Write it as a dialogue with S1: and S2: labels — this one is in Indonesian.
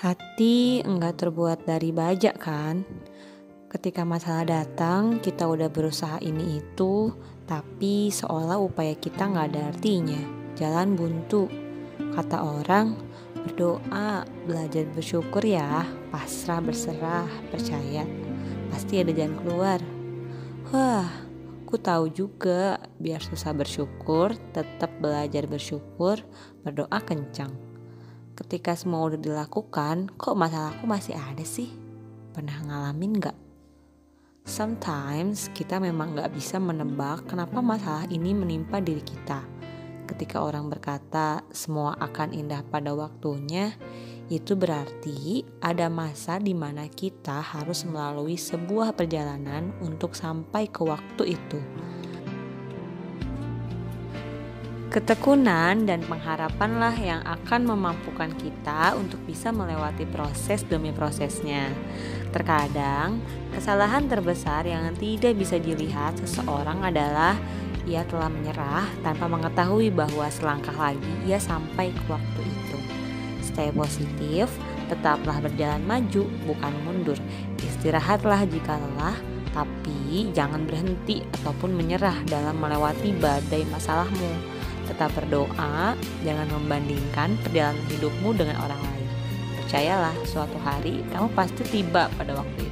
S1: Hati enggak terbuat dari baja kan? Ketika masalah datang, kita udah berusaha ini itu, tapi seolah upaya kita nggak ada artinya. Jalan buntu. Kata orang, berdoa, belajar bersyukur ya, pasrah berserah, percaya. Pasti ada jalan keluar. Wah, ku tahu juga biar susah bersyukur, tetap belajar bersyukur, berdoa kencang. Ketika semua udah dilakukan, kok masalahku masih ada sih? Pernah ngalamin gak? Sometimes kita memang gak bisa menebak kenapa masalah ini menimpa diri kita. Ketika orang berkata semua akan indah pada waktunya, itu berarti ada masa di mana kita harus melalui sebuah perjalanan untuk sampai ke waktu itu. Ketekunan dan pengharapanlah yang akan memampukan kita untuk bisa melewati proses demi prosesnya. Terkadang, kesalahan terbesar yang tidak bisa dilihat seseorang adalah ia telah menyerah tanpa mengetahui bahwa selangkah lagi ia sampai ke waktu itu. Stay positif, tetaplah berjalan maju, bukan mundur. Istirahatlah jika lelah, tapi jangan berhenti ataupun menyerah dalam melewati badai masalahmu tetap berdoa, jangan membandingkan perjalanan hidupmu dengan orang lain. Percayalah, suatu hari kamu pasti tiba pada waktu itu.